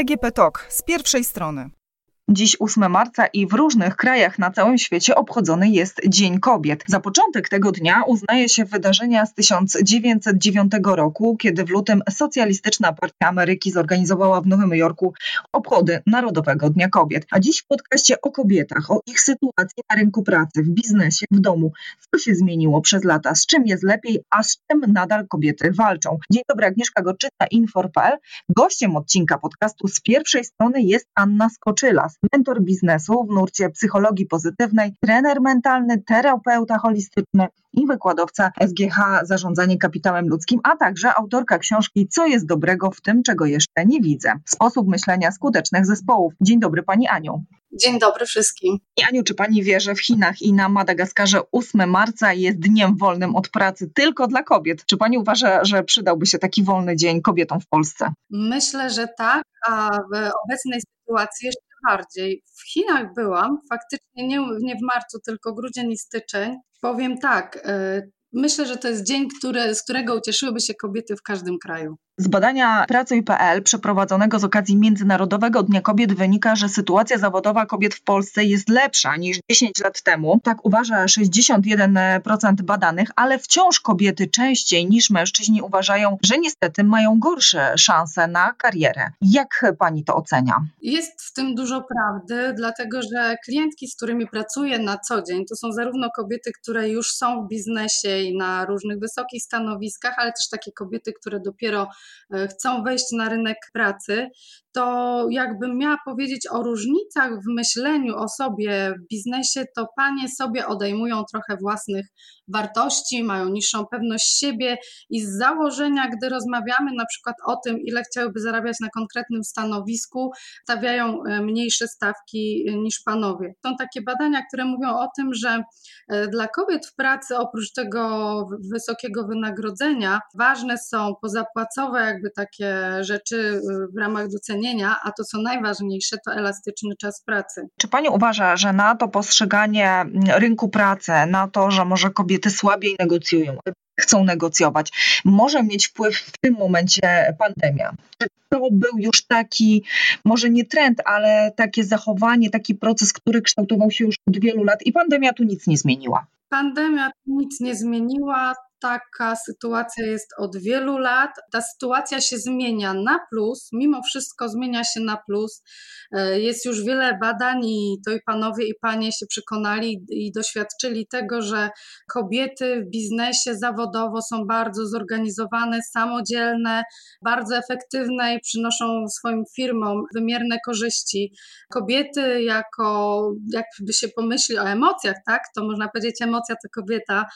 DGP Talk z pierwszej strony. Dziś 8 marca i w różnych krajach na całym świecie obchodzony jest Dzień Kobiet. Za początek tego dnia uznaje się wydarzenia z 1909 roku, kiedy w lutym Socjalistyczna Partia Ameryki zorganizowała w Nowym Jorku obchody Narodowego Dnia Kobiet. A dziś w podcaście o kobietach, o ich sytuacji na rynku pracy, w biznesie, w domu, co się zmieniło przez lata, z czym jest lepiej, a z czym nadal kobiety walczą. Dzień dobry, Agnieszka Gorczyca, Infor.pl. Gościem odcinka podcastu z pierwszej strony jest Anna Skoczylas, mentor biznesu w nurcie psychologii pozytywnej, trener mentalny, terapeuta holistyczny i wykładowca SGH Zarządzanie Kapitałem Ludzkim, a także autorka książki Co jest dobrego w tym, czego jeszcze nie widzę. Sposób myślenia skutecznych zespołów. Dzień dobry Pani Aniu. Dzień dobry wszystkim. I Aniu, czy Pani wie, że w Chinach i na Madagaskarze 8 marca jest dniem wolnym od pracy tylko dla kobiet? Czy Pani uważa, że przydałby się taki wolny dzień kobietom w Polsce? Myślę, że tak, a w obecnej sytuacji jeszcze bardziej. W Chinach byłam, faktycznie nie, nie w marcu, tylko grudzień i styczeń. Powiem tak, e, myślę, że to jest dzień, który, z którego ucieszyłyby się kobiety w każdym kraju. Z badania Pracuj.pl przeprowadzonego z okazji Międzynarodowego Dnia Kobiet wynika, że sytuacja zawodowa kobiet w Polsce jest lepsza niż 10 lat temu. Tak uważa 61% badanych, ale wciąż kobiety częściej niż mężczyźni uważają, że niestety mają gorsze szanse na karierę. Jak pani to ocenia? Jest w tym dużo prawdy, dlatego że klientki, z którymi pracuję na co dzień, to są zarówno kobiety, które już są w biznesie na różnych wysokich stanowiskach, ale też takie kobiety, które dopiero E, chcą wejść na rynek pracy, to jakbym miała powiedzieć o różnicach w myśleniu o sobie w biznesie, to panie sobie odejmują trochę własnych wartości, mają niższą pewność siebie i z założenia, gdy rozmawiamy na przykład o tym, ile chciałyby zarabiać na konkretnym stanowisku, stawiają e, mniejsze stawki e, niż panowie. Są takie badania, które mówią o tym, że dla kobiet w pracy oprócz tego wysokiego wynagrodzenia ważne są pozapłacowe jakby takie rzeczy y, w ramach docenienia, a to co najważniejsze to elastyczny czas pracy. Czy Pani uważa, że na to postrzeganie rynku pracy, na to, że może kobiety słabiej negocjują, chcą negocjować, może mieć wpływ w tym momencie pandemia? Czy to był już taki, może nie trend, ale takie zachowanie, taki proces, który kształtował się już od wielu lat i pandemia tu nic nie zmieniła? Pandemia nic nie zmieniła taka sytuacja jest od wielu lat. Ta sytuacja się zmienia na plus, mimo wszystko zmienia się na plus. E, jest już wiele badań i to i panowie i panie się przekonali i doświadczyli tego, że kobiety w biznesie zawodowo są bardzo zorganizowane, samodzielne, bardzo efektywne i przynoszą swoim firmom wymierne korzyści. Kobiety jako, jakby się pomyśli o emocjach, tak, to można powiedzieć emocja to kobieta,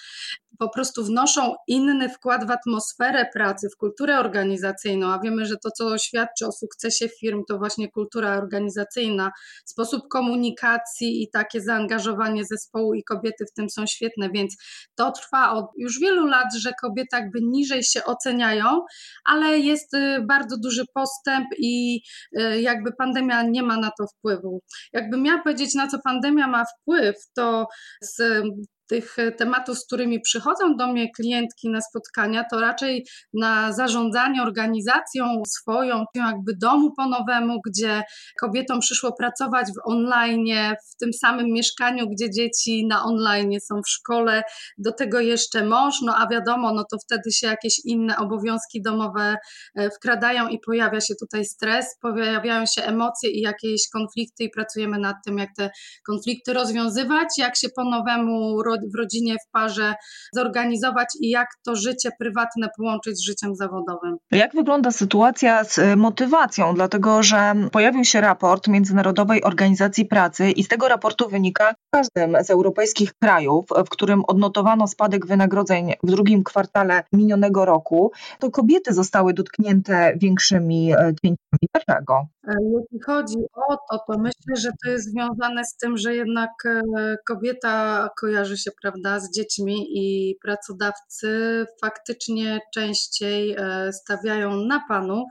po prostu wnoszą inny wkład w atmosferę pracy, w kulturę organizacyjną, a wiemy, że to, co świadczy o sukcesie firm, to właśnie kultura organizacyjna, sposób komunikacji i takie zaangażowanie zespołu i kobiety w tym są świetne, więc to trwa od już wielu lat, że kobiety jakby niżej się oceniają, ale jest y, bardzo duży postęp i y, jakby pandemia nie ma na to wpływu. Jakby miała powiedzieć, na co pandemia ma wpływ, to z tych e, tematów, z którymi przychodzą do mnie klientki na spotkania, to raczej na zarządzanie organizacją swoją, jakby domu po nowemu, gdzie kobietom przyszło pracować w online, w tym samym mieszkaniu, gdzie dzieci na online są w szkole, do tego jeszcze mąż, no a wiadomo, no to wtedy się jakieś inne obowiązki domowe e, wkradają i pojawia się tutaj stres, pojawiają się emocje i jakieś konflikty i pracujemy nad tym, jak te konflikty rozwiązywać, jak się po nowemu w rodzinie, w parze zorganizować i jak to życie prywatne połączyć z życiem zawodowym. Jak wygląda sytuacja z y, motywacją? Dlatego, że pojawił się raport Międzynarodowej Organizacji Pracy i z tego raportu wynika w każdym z europejskich krajów, w którym odnotowano spadek wynagrodzeń w drugim kwartale minionego roku, to kobiety zostały dotknięte większymi e, cięciami. Dlaczego? E, jeśli chodzi o to, to myślę, że to jest związane z tym, że jednak e, kobieta kojarzy się prawda, z dziećmi i pracodawcy faktycznie częściej e, stawiają na panów.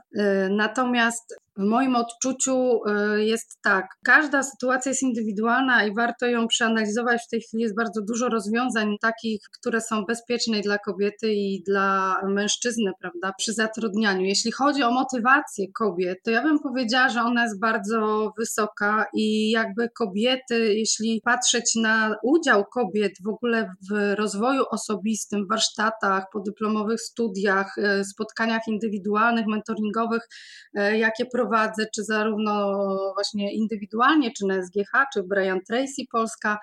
Natomiast W moim odczuciu y, jest tak, każda sytuacja jest indywidualna i warto ją przeanalizować. W tej chwili jest bardzo dużo rozwiązań takich, które są bezpieczne dla kobiety i dla mężczyzny, prawda, przy zatrudnianiu. Jeśli chodzi o motywację kobiet, to ja bym powiedziała, że ona jest bardzo wysoka i jakby kobiety, jeśli patrzeć na udział kobiet w ogóle w rozwoju osobistym, warsztatach, podyplomowych studiach, y, spotkaniach indywidualnych, mentoringowych, y, jakie prowadzą, prowadzę, czy zarówno właśnie indywidualnie, czy na SGH, czy Brian Tracy Polska,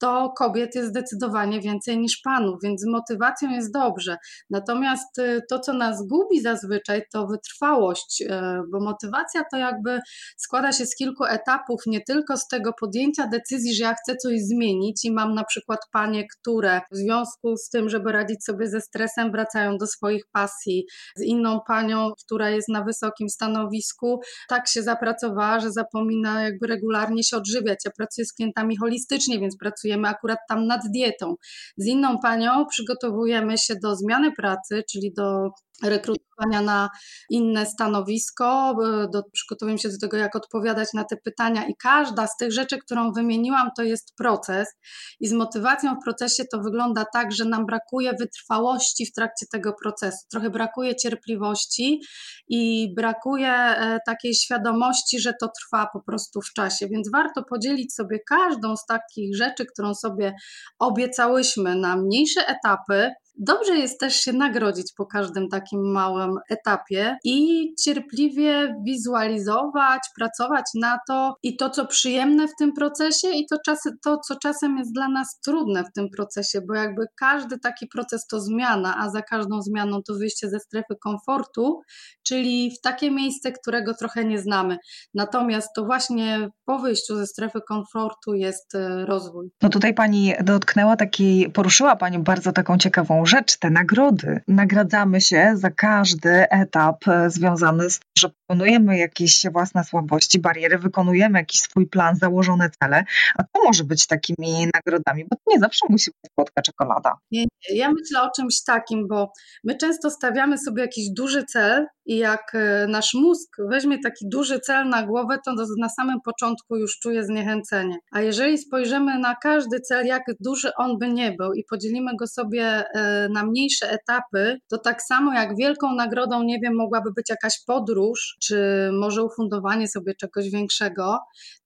to kobiet jest zdecydowanie więcej niż panów, więc z motywacją jest dobrze. Natomiast y, to, co nas gubi zazwyczaj, to wytrwałość, y, bo motywacja to jakby składa się z kilku etapów, nie tylko z tego podjęcia decyzji, że ja chcę coś zmienić i mam na przykład panie, które w związku z tym, żeby radzić sobie ze stresem, wracają do swoich pasji, z inną panią, która jest na wysokim stanowisku, tak się zapracowała, że zapomina jakby regularnie się odżywiać. Ja pracuję z klientami holistycznie, więc pracuję pracujemy akurat tam nad dietą. Z inną panią przygotowujemy się do zmiany pracy, czyli do rekrutowania na inne stanowisko, do, przygotowujemy się do tego, jak odpowiadać na te pytania i każda z tych rzeczy, którą wymieniłam, to jest proces i z motywacją w procesie to wygląda tak, że nam brakuje wytrwałości w trakcie tego procesu, trochę brakuje cierpliwości i brakuje e, takiej świadomości, że to trwa po prostu w czasie, więc warto podzielić sobie każdą z takich rzeczy, którą sobie obiecałyśmy na mniejsze etapy, Dobrze jest też się nagrodzić po każdym takim małym etapie i cierpliwie wizualizować, pracować na to i to, co przyjemne w tym procesie, i to, to, co czasem jest dla nas trudne w tym procesie, bo jakby każdy taki proces to zmiana, a za każdą zmianą to wyjście ze strefy komfortu, czyli w takie miejsce, którego trochę nie znamy. Natomiast to właśnie po wyjściu ze strefy komfortu jest e, rozwój. No tutaj pani dotknęła takiej, poruszyła pani bardzo taką ciekawą rzecz, te nagrody. Nagradzamy się za każdy etap e, związany z tym, że pokonujemy jakieś własne słabości, bariery, wykonujemy jakiś swój plan, założone cele, a to może być takimi nagrodami, bo to nie zawsze musi być słodka czekolada. Nie, nie, ja myślę o czymś takim, bo my często stawiamy sobie jakiś duży cel i jak e, nasz mózg weźmie taki duży cel na głowę, to na samym początku już czuje zniechęcenie. A jeżeli spojrzymy na każdy cel, jak duży on by nie był i podzielimy go sobie e, na mniejsze etapy, to tak samo jak wielką nagrodą, nie wiem, mogłaby być jakaś podróż, czy może ufundowanie sobie czegoś większego,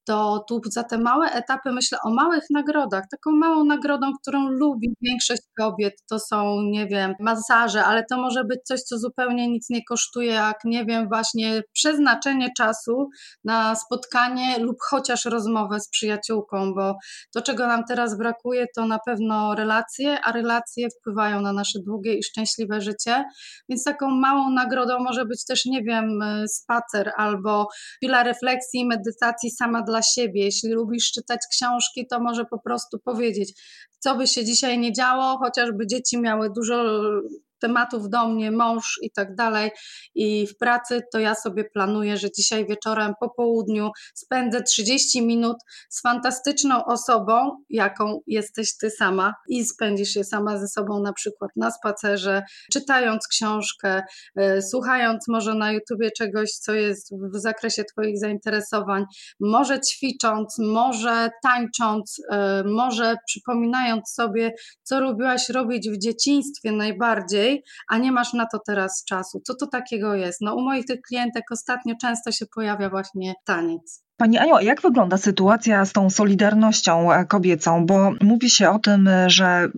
to tu za te małe etapy myślę o małych nagrodach. Taką małą nagrodą, którą lubi większość kobiet, to są, nie wiem, masaże, ale to może być coś, co zupełnie nic nie kosztuje, jak, nie wiem, właśnie przeznaczenie czasu na spotkanie lub chociaż rozmowę z przyjaciółką, bo to, czego nam teraz brakuje, to na pewno relacje, a relacje wpływają na nasze długie i szczęśliwe życie, więc taką małą nagrodą może być też, nie wiem, spacer albo chwila refleksji medytacji sama dla dla siebie. Jeśli lubisz czytać książki, to może po prostu powiedzieć, co by się dzisiaj nie działo, chociażby dzieci miały dużo tematów do mnie, mąż i tak dalej. I w pracy to ja sobie planuję, że dzisiaj wieczorem po południu spędzę 30 minut z fantastyczną osobą, jaką jesteś ty sama, i spędzisz je sama ze sobą na przykład na spacerze, czytając książkę, e, słuchając może na YouTubie czegoś, co jest w zakresie Twoich zainteresowań, może ćwicząc, może tańcząc, e, może przypominając sobie, co lubiłaś robić w dzieciństwie najbardziej a nie masz na to teraz czasu. Co to takiego jest? No u moich tych klientek ostatnio często się pojawia właśnie taniec. Pani Aniu, jak wygląda sytuacja z tą solidarnością e, kobiecą? Bo mówi się o tym, że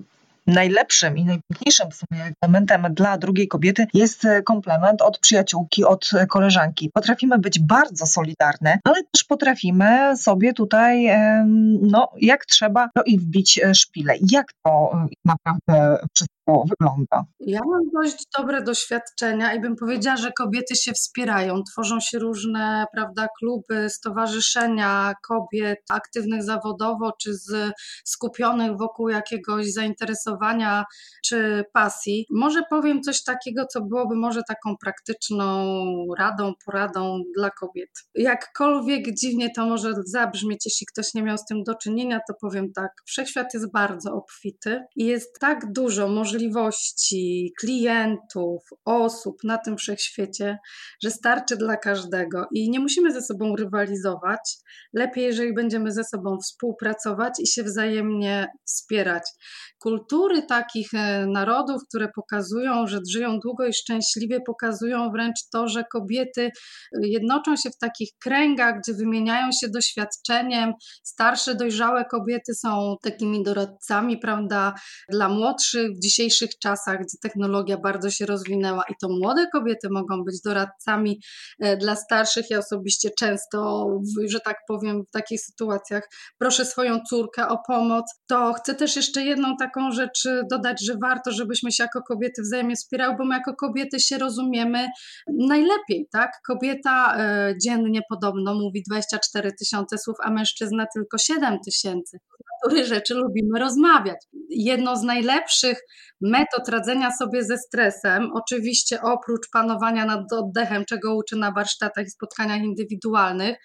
najlepszym i najpiękniejszym w sumie elementem dla drugiej kobiety jest e, komplement od przyjaciółki, od koleżanki. Potrafimy być bardzo solidarne, ale też potrafimy sobie tutaj, no, jak trzeba, to i wbić e, szpilę. Jak to naprawdę wszystko wygląda? Ja mam dość dobre doświadczenia i bym powiedziała, że kobiety się wspierają. Tworzą się różne prawda, kluby, stowarzyszenia kobiet aktywnych zawodowo czy z, skupionych wokół jakiegoś zainteresowania czy pasji. Może powiem coś takiego, co byłoby może taką praktyczną radą, poradą dla kobiet. Jakkolwiek dziwnie to może zabrzmieć, jeśli ktoś nie miał z tym do czynienia, to powiem tak. Wszechświat jest bardzo obfity i jest tak dużo możliwości, klientów, osób na tym wszechświecie, że starczy dla każdego i nie musimy ze sobą rywalizować. Lepiej, jeżeli będziemy ze sobą współpracować i się wzajemnie wspierać. Kultury takich e, narodów, które pokazują, że żyją długo i szczęśliwie, pokazują wręcz to, że kobiety e, jednoczą się w takich kręgach, gdzie wymieniają się doświadczeniem. Starsze, dojrzałe kobiety są takimi doradcami, prawda, dla młodszych w dzisiejszych czasach, gdzie technologia bardzo się rozwinęła i to młode kobiety mogą być doradcami e, dla starszych. Ja osobiście często, że tak powiem, w takich sytuacjach proszę swoją córkę o pomoc. To chcę też jeszcze jedną taką rzecz dodać, że warto, żebyśmy się jako kobiety wzajemnie wspierały, bo my jako kobiety się rozumiemy najlepiej, tak? Kobieta e, dziennie podobno mówi 24 tysiące słów, a mężczyzna tylko 7 tysięcy. Natury rzeczy lubimy rozmawiać. Jedno z najlepszych metod radzenia sobie ze stresem, oczywiście oprócz panowania nad oddechem, czego uczy na warsztatach i spotkaniach indywidualnych,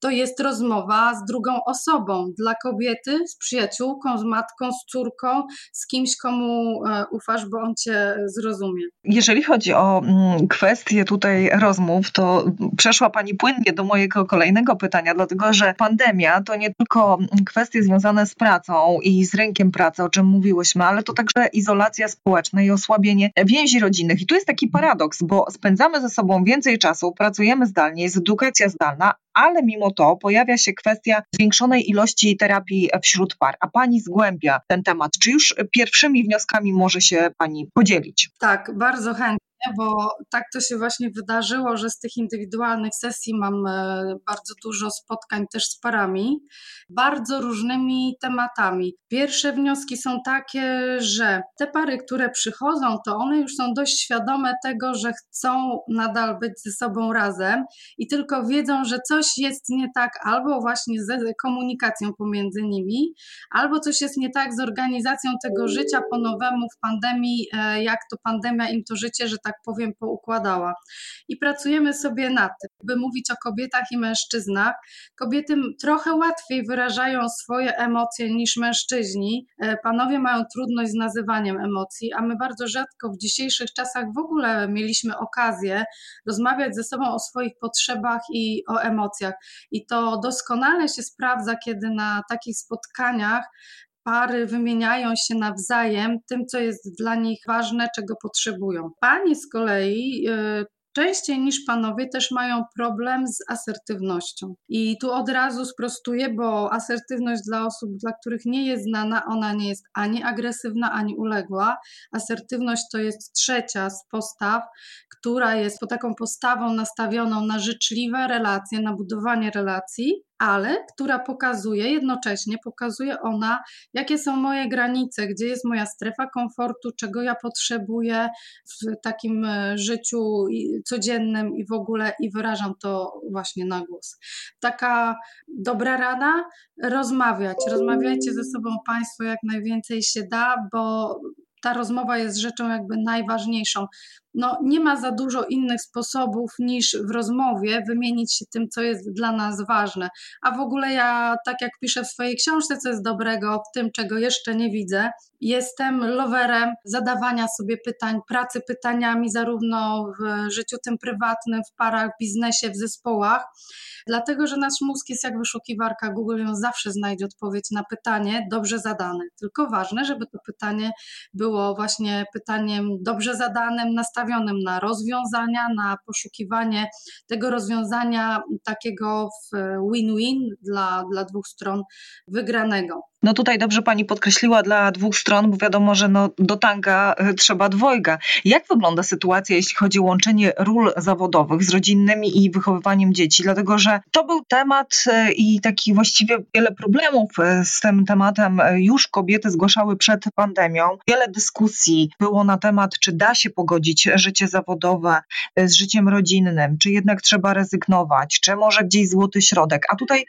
to jest rozmowa z drugą osobą. Dla kobiety, z przyjaciółką, z matką, z córką, z kimś, komu e, ufasz, bo on cię zrozumie. Jeżeli chodzi o mm, kwestie tutaj rozmów, to przeszła Pani płynnie do mojego kolejnego pytania, dlatego że pandemia to nie tylko kwestie związane z pracą i z rynkiem pracy, o czym mówiłyśmy, ale to także izolacja społeczna i osłabienie więzi rodzinnych. I tu jest taki paradoks, bo spędzamy ze sobą więcej czasu, pracujemy zdalnie, jest edukacja zdalna, ale mimo to pojawia się kwestia zwiększonej ilości terapii wśród par. A Pani zgłębia ten temat. Czy już pierwszymi wnioskami może się Pani podzielić? Tak, bardzo chętnie bo tak to się właśnie wydarzyło, że z tych indywidualnych sesji mam e, bardzo dużo spotkań też z parami, bardzo różnymi tematami. Pierwsze wnioski są takie, że te pary, które przychodzą, to one już są dość świadome tego, że chcą nadal być ze sobą razem i tylko wiedzą, że coś jest nie tak albo właśnie z komunikacją pomiędzy nimi, albo coś jest nie tak z organizacją tego życia po nowemu w pandemii, e, jak to pandemia im to życie, że tak tak powiem, poukładała. I pracujemy sobie na tym, by mówić o kobietach i mężczyznach. Kobiety trochę łatwiej wyrażają swoje emocje niż mężczyźni. E, panowie mają trudność z nazywaniem emocji, a my bardzo rzadko w dzisiejszych czasach w ogóle mieliśmy okazję rozmawiać ze sobą o swoich potrzebach i o emocjach. I to doskonale się sprawdza, kiedy na takich spotkaniach pary wymieniają się nawzajem tym, co jest dla nich ważne, czego potrzebują. Panie z kolei y, częściej niż panowie też mają problem z asertywnością. I tu od razu sprostuję, bo asertywność dla osób, dla których nie jest znana, ona nie jest ani agresywna, ani uległa. Asertywność to jest trzecia z postaw, która jest po taką postawą nastawioną na życzliwe relacje, na budowanie relacji ale która pokazuje, jednocześnie pokazuje ona, jakie są moje granice, gdzie jest moja strefa komfortu, czego ja potrzebuję w takim e, życiu codziennym i w ogóle, i wyrażam to właśnie na głos. Taka dobra rada, rozmawiać. Rozmawiajcie ze sobą Państwo jak najwięcej się da, bo ta rozmowa jest rzeczą jakby najważniejszą no, nie ma za dużo innych sposobów niż w rozmowie wymienić się tym, co jest dla nas ważne. A w ogóle ja, tak jak piszę w swojej książce, co jest dobrego w tym, czego jeszcze nie widzę, jestem loverem zadawania sobie pytań, pracy pytaniami, zarówno w życiu tym prywatnym, w parach, w biznesie, w zespołach, dlatego że nasz mózg jest jak wyszukiwarka Google, on zawsze znajdzie odpowiedź na pytanie dobrze zadane. Tylko ważne, żeby to pytanie było właśnie pytaniem dobrze zadanym, nastawionym nastawionym na rozwiązania, na poszukiwanie tego rozwiązania takiego win-win dla, dla dwóch stron wygranego. No tutaj dobrze pani podkreśliła dla dwóch stron, bo wiadomo, że no, do tanga e, trzeba dwojga. Jak wygląda sytuacja, jeśli chodzi o łączenie ról zawodowych z rodzinnymi i wychowywaniem dzieci? Dlatego, że to był temat e, i taki właściwie wiele problemów e, z tym tematem już kobiety zgłaszały przed pandemią. Wiele dyskusji było na temat, czy da się pogodzić życie zawodowe z życiem rodzinnym, czy jednak trzeba rezygnować, czy może gdzieś złoty środek. A tutaj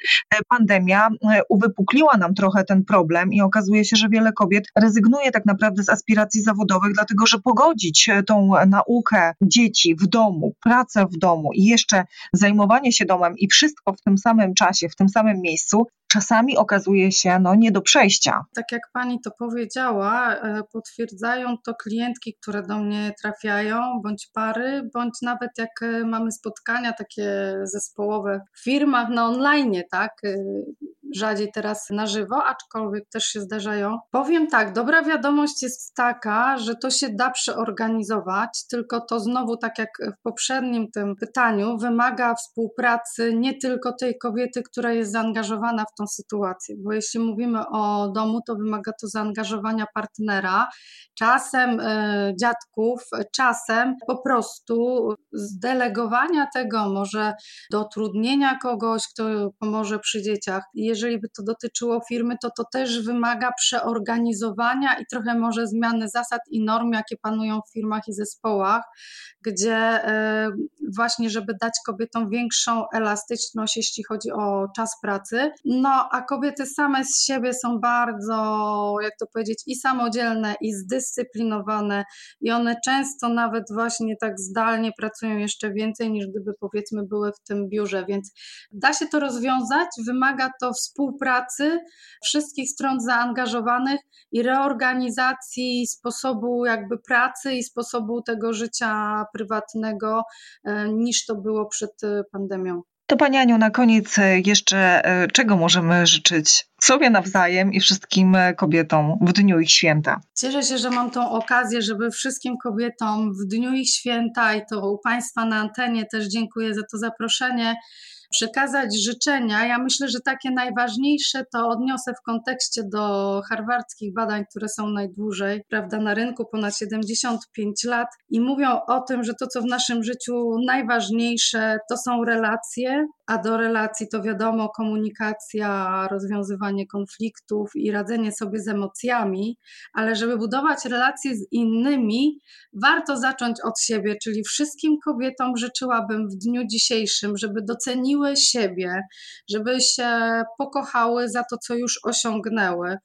pandemia uwypukliła nam trochę ten problem i okazuje się, że wiele kobiet rezygnuje tak naprawdę z aspiracji zawodowych, dlatego że pogodzić tą naukę dzieci w domu, pracę w domu i jeszcze zajmowanie się domem i wszystko w tym samym czasie, w tym samym miejscu, czasami okazuje się no, nie do przejścia. Tak jak pani to powiedziała, e, potwierdzają to klientki, które do mnie trafiają, bądź pary, bądź nawet jak e, mamy spotkania takie zespołowe w firmach na online, tak? E, rzadziej teraz na żywo, aczkolwiek też się zdarzają. Powiem tak, dobra wiadomość jest taka, że to się da przeorganizować, tylko to znowu, tak jak w poprzednim tym pytaniu, wymaga współpracy nie tylko tej kobiety, która jest zaangażowana w tą sytuację, bo jeśli mówimy o domu, to wymaga to zaangażowania partnera, czasem y, dziadków, czasem po prostu zdelegowania tego, może dotrudnienia kogoś, kto pomoże przy dzieciach. Jeżeli by to dotyczyło firmy, to to też wymaga przeorganizowania i trochę może zmiany zasad i norm, jakie panują w firmach i zespołach, gdzie y, właśnie, żeby dać kobietom większą elastyczność, jeśli chodzi o czas pracy. No, a kobiety same z siebie są bardzo, jak to powiedzieć, i samodzielne, i zdyscyplinowane, i one często nawet właśnie tak zdalnie pracują jeszcze więcej niż gdyby powiedzmy były w tym biurze, więc da się to rozwiązać, wymaga to współpracy wszystkich stron zaangażowanych i reorganizacji sposobu jakby pracy i sposobu tego życia prywatnego e, niż to było przed e, pandemią. To Pani Aniu, na koniec e, jeszcze czego możemy życzyć sobie nawzajem i wszystkim kobietom w dniu ich święta? Cieszę się, że mam tą okazję, żeby wszystkim kobietom w dniu ich święta i to u Państwa na antenie też dziękuję za to zaproszenie przekazać życzenia. Ja myślę, że takie najważniejsze to odniosę w kontekście do harwardzkich badań, które są najdłużej, prawda, na rynku ponad 75 lat i mówią o tym, że to, co w naszym życiu najważniejsze, to są relacje, a do relacji to wiadomo komunikacja, rozwiązywanie konfliktów i radzenie sobie z emocjami, ale żeby budować relacje z innymi, warto zacząć od siebie, czyli wszystkim kobietom życzyłabym w dniu dzisiejszym, żeby doceniły siebie, żeby się pokochały za to, co już osiągnęły,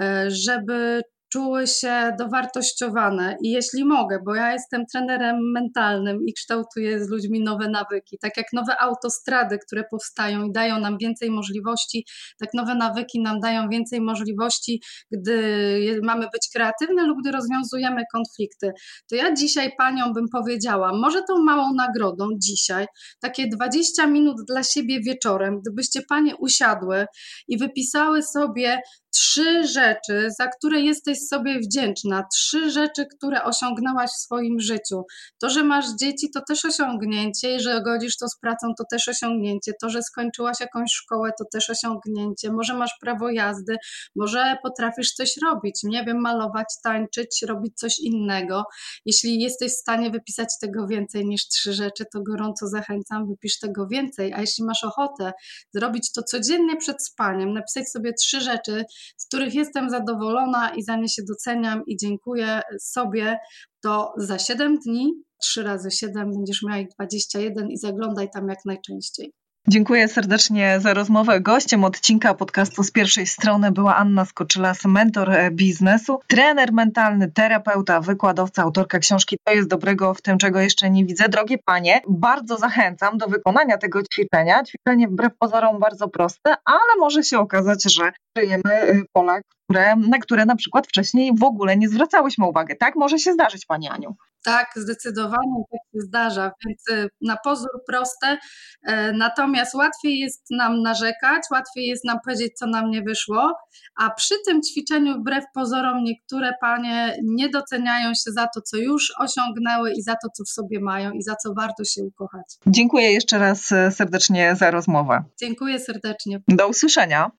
e, żeby czuły się dowartościowane i jeśli mogę, bo ja jestem trenerem mentalnym i kształtuję z ludźmi nowe nawyki, tak jak nowe autostrady, które powstają i dają nam więcej możliwości, tak nowe nawyki nam dają więcej możliwości, gdy mamy być kreatywne lub gdy rozwiązujemy konflikty. To ja dzisiaj paniom bym powiedziała, może tą małą nagrodą dzisiaj, takie 20 minut dla siebie wieczorem, gdybyście panie usiadły i wypisały sobie trzy rzeczy, za które jesteś sobie wdzięczna, trzy rzeczy, które osiągnęłaś w swoim życiu. To, że masz dzieci, to też osiągnięcie, że godzisz to z pracą, to też osiągnięcie. To, że skończyłaś jakąś szkołę, to też osiągnięcie. Może masz prawo jazdy, może potrafisz coś robić, nie wiem, malować, tańczyć, robić coś innego. Jeśli jesteś w stanie wypisać tego więcej niż trzy rzeczy, to gorąco zachęcam, wypisz tego więcej. A jeśli masz ochotę zrobić to codziennie przed spaniem, napisać sobie trzy rzeczy, z których jestem zadowolona i za się doceniam i dziękuję sobie, to za 7 dni, 3 razy 7 będziesz miała ich 21 i zaglądaj tam jak najczęściej. Dziękuję serdecznie za rozmowę. Gościem odcinka podcastu z pierwszej strony była Anna Skoczylas, mentor biznesu, trener mentalny, terapeuta, wykładowca, autorka książki To jest dobrego w tym, czego jeszcze nie widzę. Drogie panie, bardzo zachęcam do wykonania tego ćwiczenia. Ćwiczenie wbrew pozorom bardzo proste, ale może się okazać, że żyjemy polach, które, na które na przykład wcześniej w ogóle nie zwracałyśmy uwagi. Tak może się zdarzyć, Pani Aniu. Tak, zdecydowanie tak się zdarza, więc y, na pozór proste, e, natomiast łatwiej jest nam narzekać, łatwiej jest nam powiedzieć, co nam nie wyszło, a przy tym ćwiczeniu wbrew pozorom niektóre panie nie doceniają się za to, co już osiągnęły i za to, co w sobie mają i za co warto się ukochać. Dziękuję jeszcze raz e, serdecznie za rozmowę. Dziękuję serdecznie. Do usłyszenia.